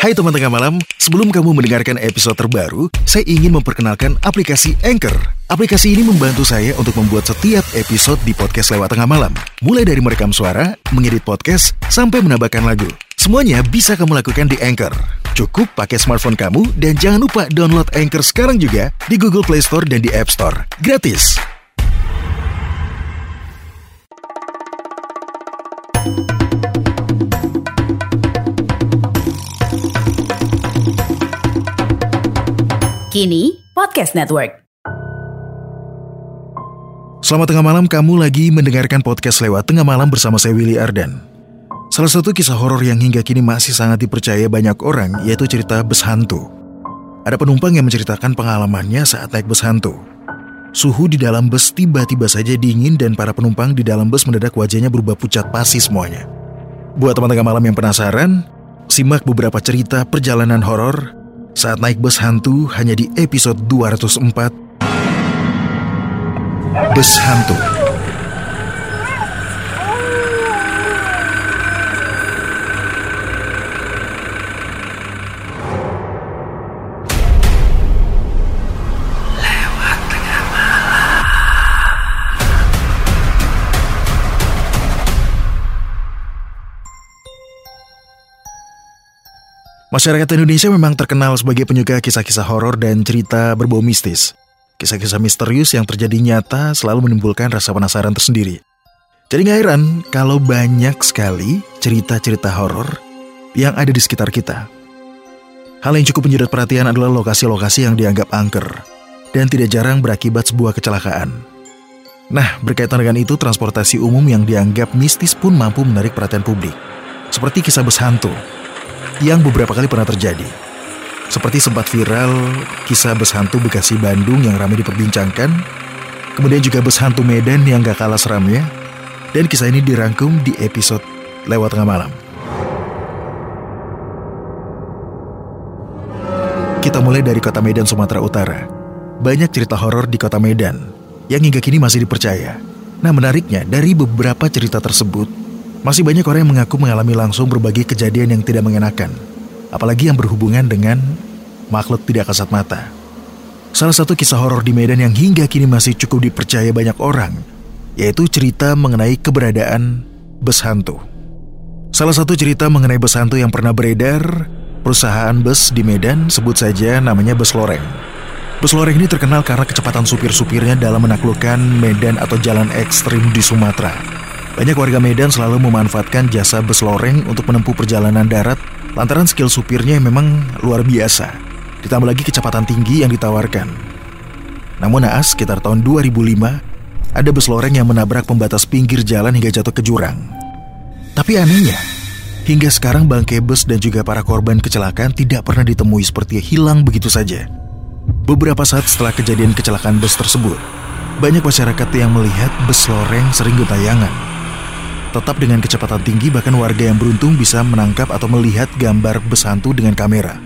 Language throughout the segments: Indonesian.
Hai teman tengah malam, sebelum kamu mendengarkan episode terbaru, saya ingin memperkenalkan aplikasi Anchor. Aplikasi ini membantu saya untuk membuat setiap episode di podcast lewat tengah malam. Mulai dari merekam suara, mengedit podcast, sampai menambahkan lagu. Semuanya bisa kamu lakukan di Anchor. Cukup pakai smartphone kamu dan jangan lupa download Anchor sekarang juga di Google Play Store dan di App Store. Gratis. Kini Podcast Network. Selamat tengah malam, kamu lagi mendengarkan podcast lewat tengah malam bersama saya Willy Ardan. Salah satu kisah horor yang hingga kini masih sangat dipercaya banyak orang yaitu cerita bus hantu. Ada penumpang yang menceritakan pengalamannya saat naik bus hantu. Suhu di dalam bus tiba-tiba saja dingin dan para penumpang di dalam bus mendadak wajahnya berubah pucat pasi semuanya. Buat teman tengah malam yang penasaran, simak beberapa cerita perjalanan horor saat naik bus hantu hanya di episode 204 Bus Hantu. Masyarakat Indonesia memang terkenal sebagai penyuka kisah-kisah horor dan cerita berbau mistis. Kisah-kisah misterius yang terjadi nyata selalu menimbulkan rasa penasaran tersendiri. Jadi gak heran kalau banyak sekali cerita-cerita horor yang ada di sekitar kita. Hal yang cukup menyedot perhatian adalah lokasi-lokasi yang dianggap angker dan tidak jarang berakibat sebuah kecelakaan. Nah, berkaitan dengan itu, transportasi umum yang dianggap mistis pun mampu menarik perhatian publik. Seperti kisah bus hantu yang beberapa kali pernah terjadi. Seperti sempat viral kisah bus hantu Bekasi Bandung yang ramai diperbincangkan, kemudian juga bus hantu Medan yang gak kalah seramnya, dan kisah ini dirangkum di episode lewat tengah malam. Kita mulai dari kota Medan, Sumatera Utara. Banyak cerita horor di kota Medan yang hingga kini masih dipercaya. Nah menariknya, dari beberapa cerita tersebut, masih banyak orang yang mengaku mengalami langsung berbagai kejadian yang tidak mengenakan, apalagi yang berhubungan dengan makhluk tidak kasat mata. Salah satu kisah horor di Medan yang hingga kini masih cukup dipercaya banyak orang, yaitu cerita mengenai keberadaan bus hantu. Salah satu cerita mengenai bus hantu yang pernah beredar, perusahaan bus di Medan sebut saja namanya Bus Loreng. Bus Loreng ini terkenal karena kecepatan supir-supirnya dalam menaklukkan medan atau jalan ekstrim di Sumatera. Banyak warga Medan selalu memanfaatkan jasa bus loreng untuk menempuh perjalanan darat lantaran skill supirnya memang luar biasa. Ditambah lagi kecepatan tinggi yang ditawarkan. Namun naas sekitar tahun 2005, ada bus loreng yang menabrak pembatas pinggir jalan hingga jatuh ke jurang. Tapi anehnya, hingga sekarang bangkai bus dan juga para korban kecelakaan tidak pernah ditemui seperti hilang begitu saja. Beberapa saat setelah kejadian kecelakaan bus tersebut, banyak masyarakat yang melihat bus loreng sering gentayangan Tetap dengan kecepatan tinggi bahkan warga yang beruntung bisa menangkap atau melihat gambar bus hantu dengan kamera.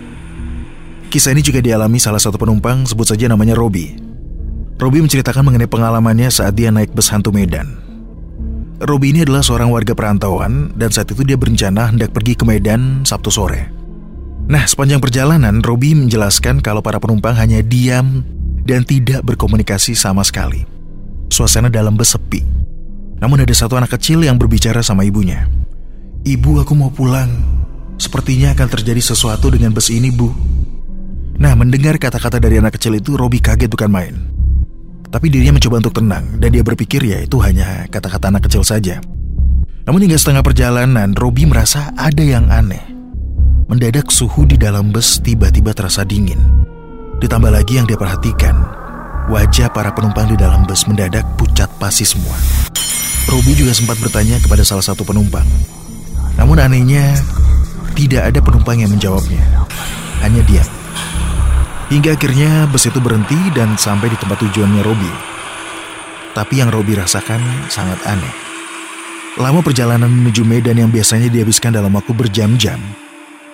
Kisah ini juga dialami salah satu penumpang sebut saja namanya Robi. Robi menceritakan mengenai pengalamannya saat dia naik bus hantu Medan. Robi ini adalah seorang warga perantauan dan saat itu dia berencana hendak pergi ke Medan Sabtu sore. Nah, sepanjang perjalanan, Robi menjelaskan kalau para penumpang hanya diam dan tidak berkomunikasi sama sekali. Suasana dalam bus sepi. Namun ada satu anak kecil yang berbicara sama ibunya. Ibu aku mau pulang. Sepertinya akan terjadi sesuatu dengan bus ini bu. Nah mendengar kata-kata dari anak kecil itu Robi kaget bukan main. Tapi dirinya mencoba untuk tenang dan dia berpikir ya itu hanya kata-kata anak kecil saja. Namun hingga setengah perjalanan Robi merasa ada yang aneh. Mendadak suhu di dalam bus tiba-tiba terasa dingin. Ditambah lagi yang dia perhatikan, wajah para penumpang di dalam bus mendadak pucat pasi semua. Robi juga sempat bertanya kepada salah satu penumpang. Namun anehnya, tidak ada penumpang yang menjawabnya. Hanya dia. Hingga akhirnya bus itu berhenti dan sampai di tempat tujuannya Robi. Tapi yang Robi rasakan sangat aneh. Lama perjalanan menuju Medan yang biasanya dihabiskan dalam waktu berjam-jam.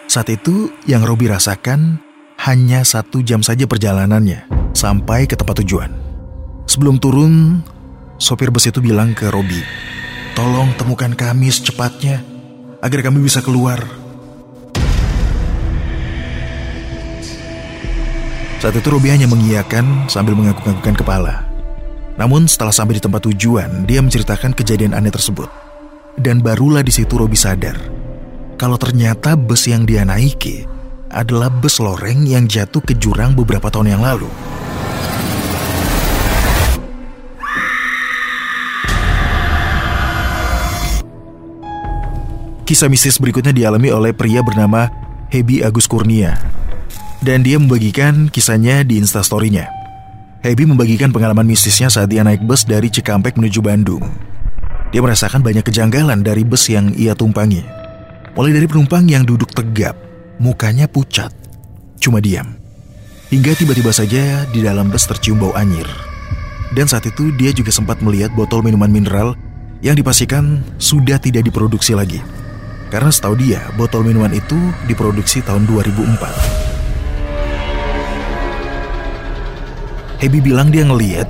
Saat itu yang Robi rasakan hanya satu jam saja perjalanannya sampai ke tempat tujuan. Sebelum turun, Sopir bus itu bilang ke Robi, Tolong temukan kami secepatnya, agar kami bisa keluar. Saat itu Robi hanya mengiyakan sambil mengangguk-anggukkan kepala. Namun setelah sampai di tempat tujuan, dia menceritakan kejadian aneh tersebut. Dan barulah di situ Robi sadar kalau ternyata bus yang dia naiki adalah bus loreng yang jatuh ke jurang beberapa tahun yang lalu. Kisah mistis berikutnya dialami oleh pria bernama Hebi Agus Kurnia. Dan dia membagikan kisahnya di instastorynya. Hebi membagikan pengalaman mistisnya saat dia naik bus dari Cikampek menuju Bandung. Dia merasakan banyak kejanggalan dari bus yang ia tumpangi. Mulai dari penumpang yang duduk tegap, mukanya pucat, cuma diam. Hingga tiba-tiba saja di dalam bus tercium bau anyir. Dan saat itu dia juga sempat melihat botol minuman mineral yang dipastikan sudah tidak diproduksi lagi. Karena setahu dia, botol minuman itu diproduksi tahun 2004. Hebi bilang dia ngeliat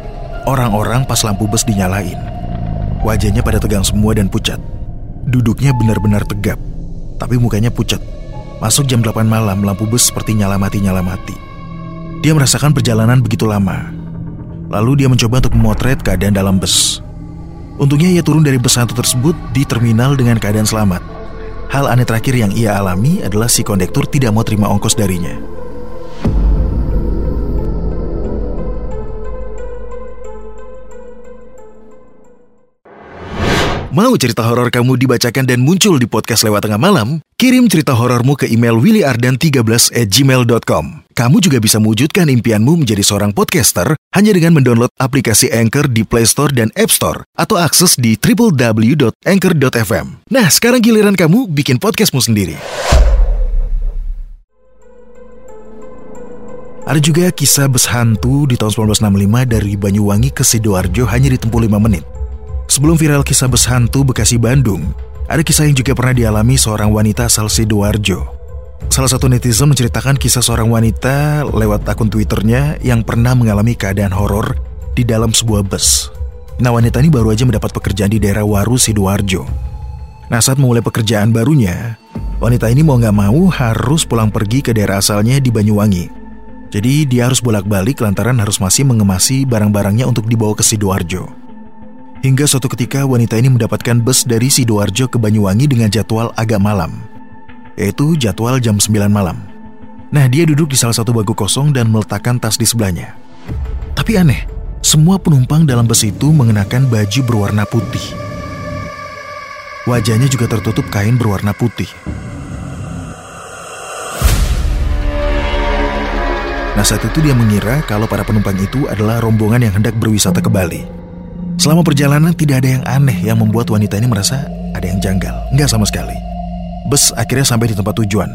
orang-orang pas lampu bus dinyalain. Wajahnya pada tegang semua dan pucat. Duduknya benar-benar tegap, tapi mukanya pucat. Masuk jam 8 malam, lampu bus seperti nyala mati-nyala mati. Dia merasakan perjalanan begitu lama. Lalu dia mencoba untuk memotret keadaan dalam bus. Untungnya ia turun dari bus satu tersebut di terminal dengan keadaan selamat. Hal aneh terakhir yang ia alami adalah si kondektur tidak mau terima ongkos darinya. Mau cerita horor kamu dibacakan dan muncul di podcast lewat tengah malam? Kirim cerita horormu ke email willyardan13 at gmail.com. Kamu juga bisa mewujudkan impianmu menjadi seorang podcaster hanya dengan mendownload aplikasi Anchor di Play Store dan App Store atau akses di www.anchor.fm. Nah, sekarang giliran kamu bikin podcastmu sendiri. Ada juga kisah bus hantu di tahun 1965 dari Banyuwangi ke Sidoarjo hanya ditempuh 5 menit. Sebelum viral kisah bus hantu Bekasi Bandung, ada kisah yang juga pernah dialami seorang wanita asal Sidoarjo. Salah satu netizen menceritakan kisah seorang wanita lewat akun Twitternya yang pernah mengalami keadaan horor di dalam sebuah bus. Nah wanita ini baru aja mendapat pekerjaan di daerah Waru, Sidoarjo. Nah saat memulai pekerjaan barunya, wanita ini mau nggak mau harus pulang pergi ke daerah asalnya di Banyuwangi. Jadi dia harus bolak-balik lantaran harus masih mengemasi barang-barangnya untuk dibawa ke Sidoarjo. Hingga suatu ketika wanita ini mendapatkan bus dari Sidoarjo ke Banyuwangi dengan jadwal agak malam, yaitu jadwal jam 9 malam. Nah, dia duduk di salah satu bangku kosong dan meletakkan tas di sebelahnya. Tapi aneh, semua penumpang dalam bus itu mengenakan baju berwarna putih. Wajahnya juga tertutup kain berwarna putih. Nah saat itu dia mengira kalau para penumpang itu adalah rombongan yang hendak berwisata ke Bali. Selama perjalanan tidak ada yang aneh yang membuat wanita ini merasa ada yang janggal. Enggak sama sekali. Bus akhirnya sampai di tempat tujuan.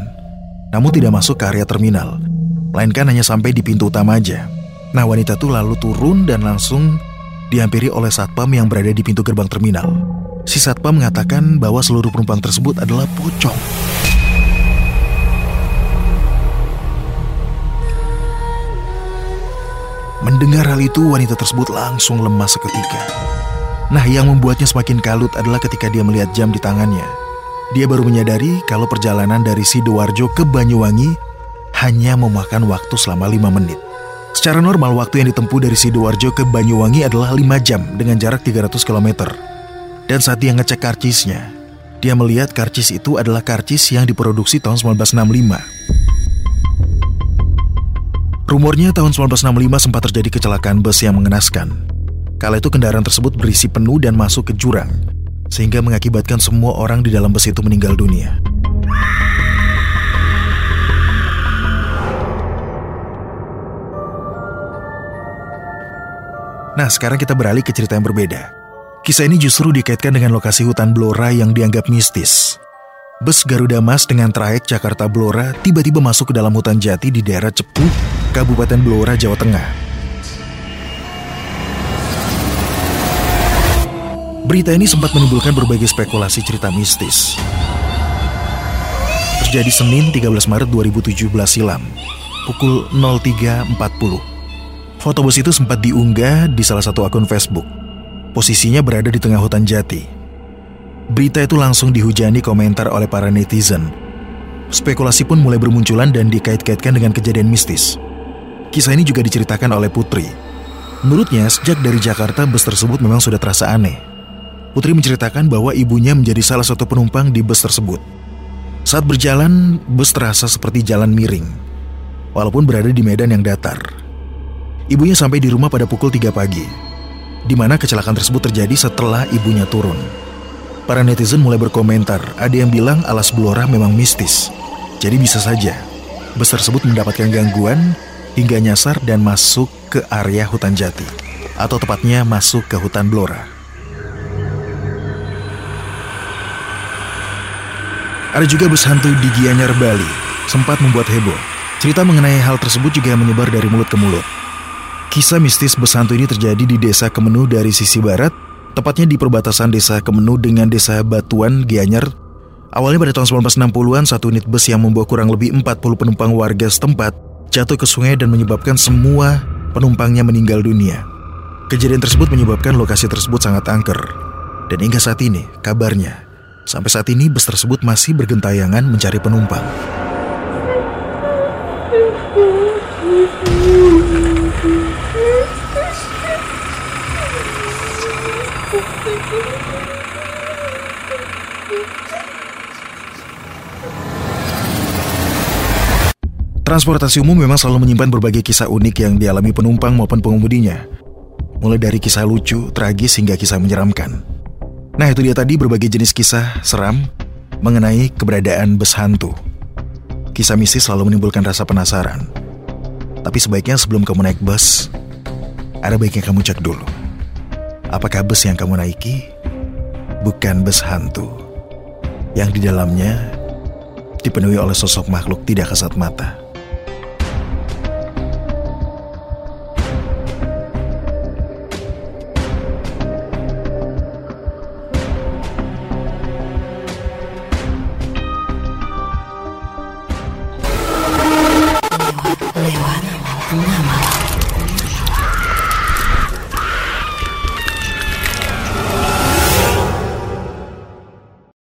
Namun tidak masuk ke area terminal. Melainkan hanya sampai di pintu utama aja. Nah wanita itu lalu turun dan langsung dihampiri oleh satpam yang berada di pintu gerbang terminal. Si satpam mengatakan bahwa seluruh penumpang tersebut adalah pocong. Mendengar hal itu, wanita tersebut langsung lemas seketika. Nah, yang membuatnya semakin kalut adalah ketika dia melihat jam di tangannya. Dia baru menyadari kalau perjalanan dari Sidoarjo ke Banyuwangi hanya memakan waktu selama 5 menit. Secara normal, waktu yang ditempuh dari Sidoarjo ke Banyuwangi adalah 5 jam dengan jarak 300 km. Dan saat dia ngecek karcisnya, dia melihat karcis itu adalah karcis yang diproduksi tahun 1965. Rumornya tahun 1965 sempat terjadi kecelakaan bus yang mengenaskan. Kala itu kendaraan tersebut berisi penuh dan masuk ke jurang, sehingga mengakibatkan semua orang di dalam bus itu meninggal dunia. Nah, sekarang kita beralih ke cerita yang berbeda. Kisah ini justru dikaitkan dengan lokasi hutan Blora yang dianggap mistis. Bus Garuda Mas dengan trayek Jakarta Blora tiba-tiba masuk ke dalam hutan jati di daerah Cepu, Kabupaten Blora, Jawa Tengah. Berita ini sempat menimbulkan berbagai spekulasi cerita mistis. Terjadi Senin 13 Maret 2017 silam, pukul 03.40. Foto bus itu sempat diunggah di salah satu akun Facebook. Posisinya berada di tengah hutan jati. Berita itu langsung dihujani komentar oleh para netizen. Spekulasi pun mulai bermunculan dan dikait-kaitkan dengan kejadian mistis. Kisah ini juga diceritakan oleh Putri. Menurutnya, sejak dari Jakarta bus tersebut memang sudah terasa aneh. Putri menceritakan bahwa ibunya menjadi salah satu penumpang di bus tersebut. Saat berjalan, bus terasa seperti jalan miring, walaupun berada di medan yang datar. Ibunya sampai di rumah pada pukul 3 pagi, di mana kecelakaan tersebut terjadi setelah ibunya turun. Para netizen mulai berkomentar, ada yang bilang alas Blora memang mistis. Jadi bisa saja, bus tersebut mendapatkan gangguan hingga nyasar dan masuk ke area hutan jati. Atau tepatnya masuk ke hutan Blora. Ada juga bus hantu di Gianyar, Bali, sempat membuat heboh. Cerita mengenai hal tersebut juga menyebar dari mulut ke mulut. Kisah mistis bus hantu ini terjadi di desa Kemenu dari sisi barat, tepatnya di perbatasan desa Kemenu dengan desa Batuan, Gianyar. Awalnya pada tahun 1960-an, satu unit bus yang membawa kurang lebih 40 penumpang warga setempat jatuh ke sungai dan menyebabkan semua penumpangnya meninggal dunia. Kejadian tersebut menyebabkan lokasi tersebut sangat angker. Dan hingga saat ini, kabarnya, sampai saat ini bus tersebut masih bergentayangan mencari penumpang. Transportasi umum memang selalu menyimpan berbagai kisah unik yang dialami penumpang maupun pengemudinya. Mulai dari kisah lucu, tragis, hingga kisah menyeramkan. Nah itu dia tadi berbagai jenis kisah seram mengenai keberadaan bus hantu. Kisah mistis selalu menimbulkan rasa penasaran. Tapi sebaiknya sebelum kamu naik bus, ada baiknya kamu cek dulu. Apakah bus yang kamu naiki bukan bus hantu yang di dalamnya dipenuhi oleh sosok makhluk tidak kasat mata?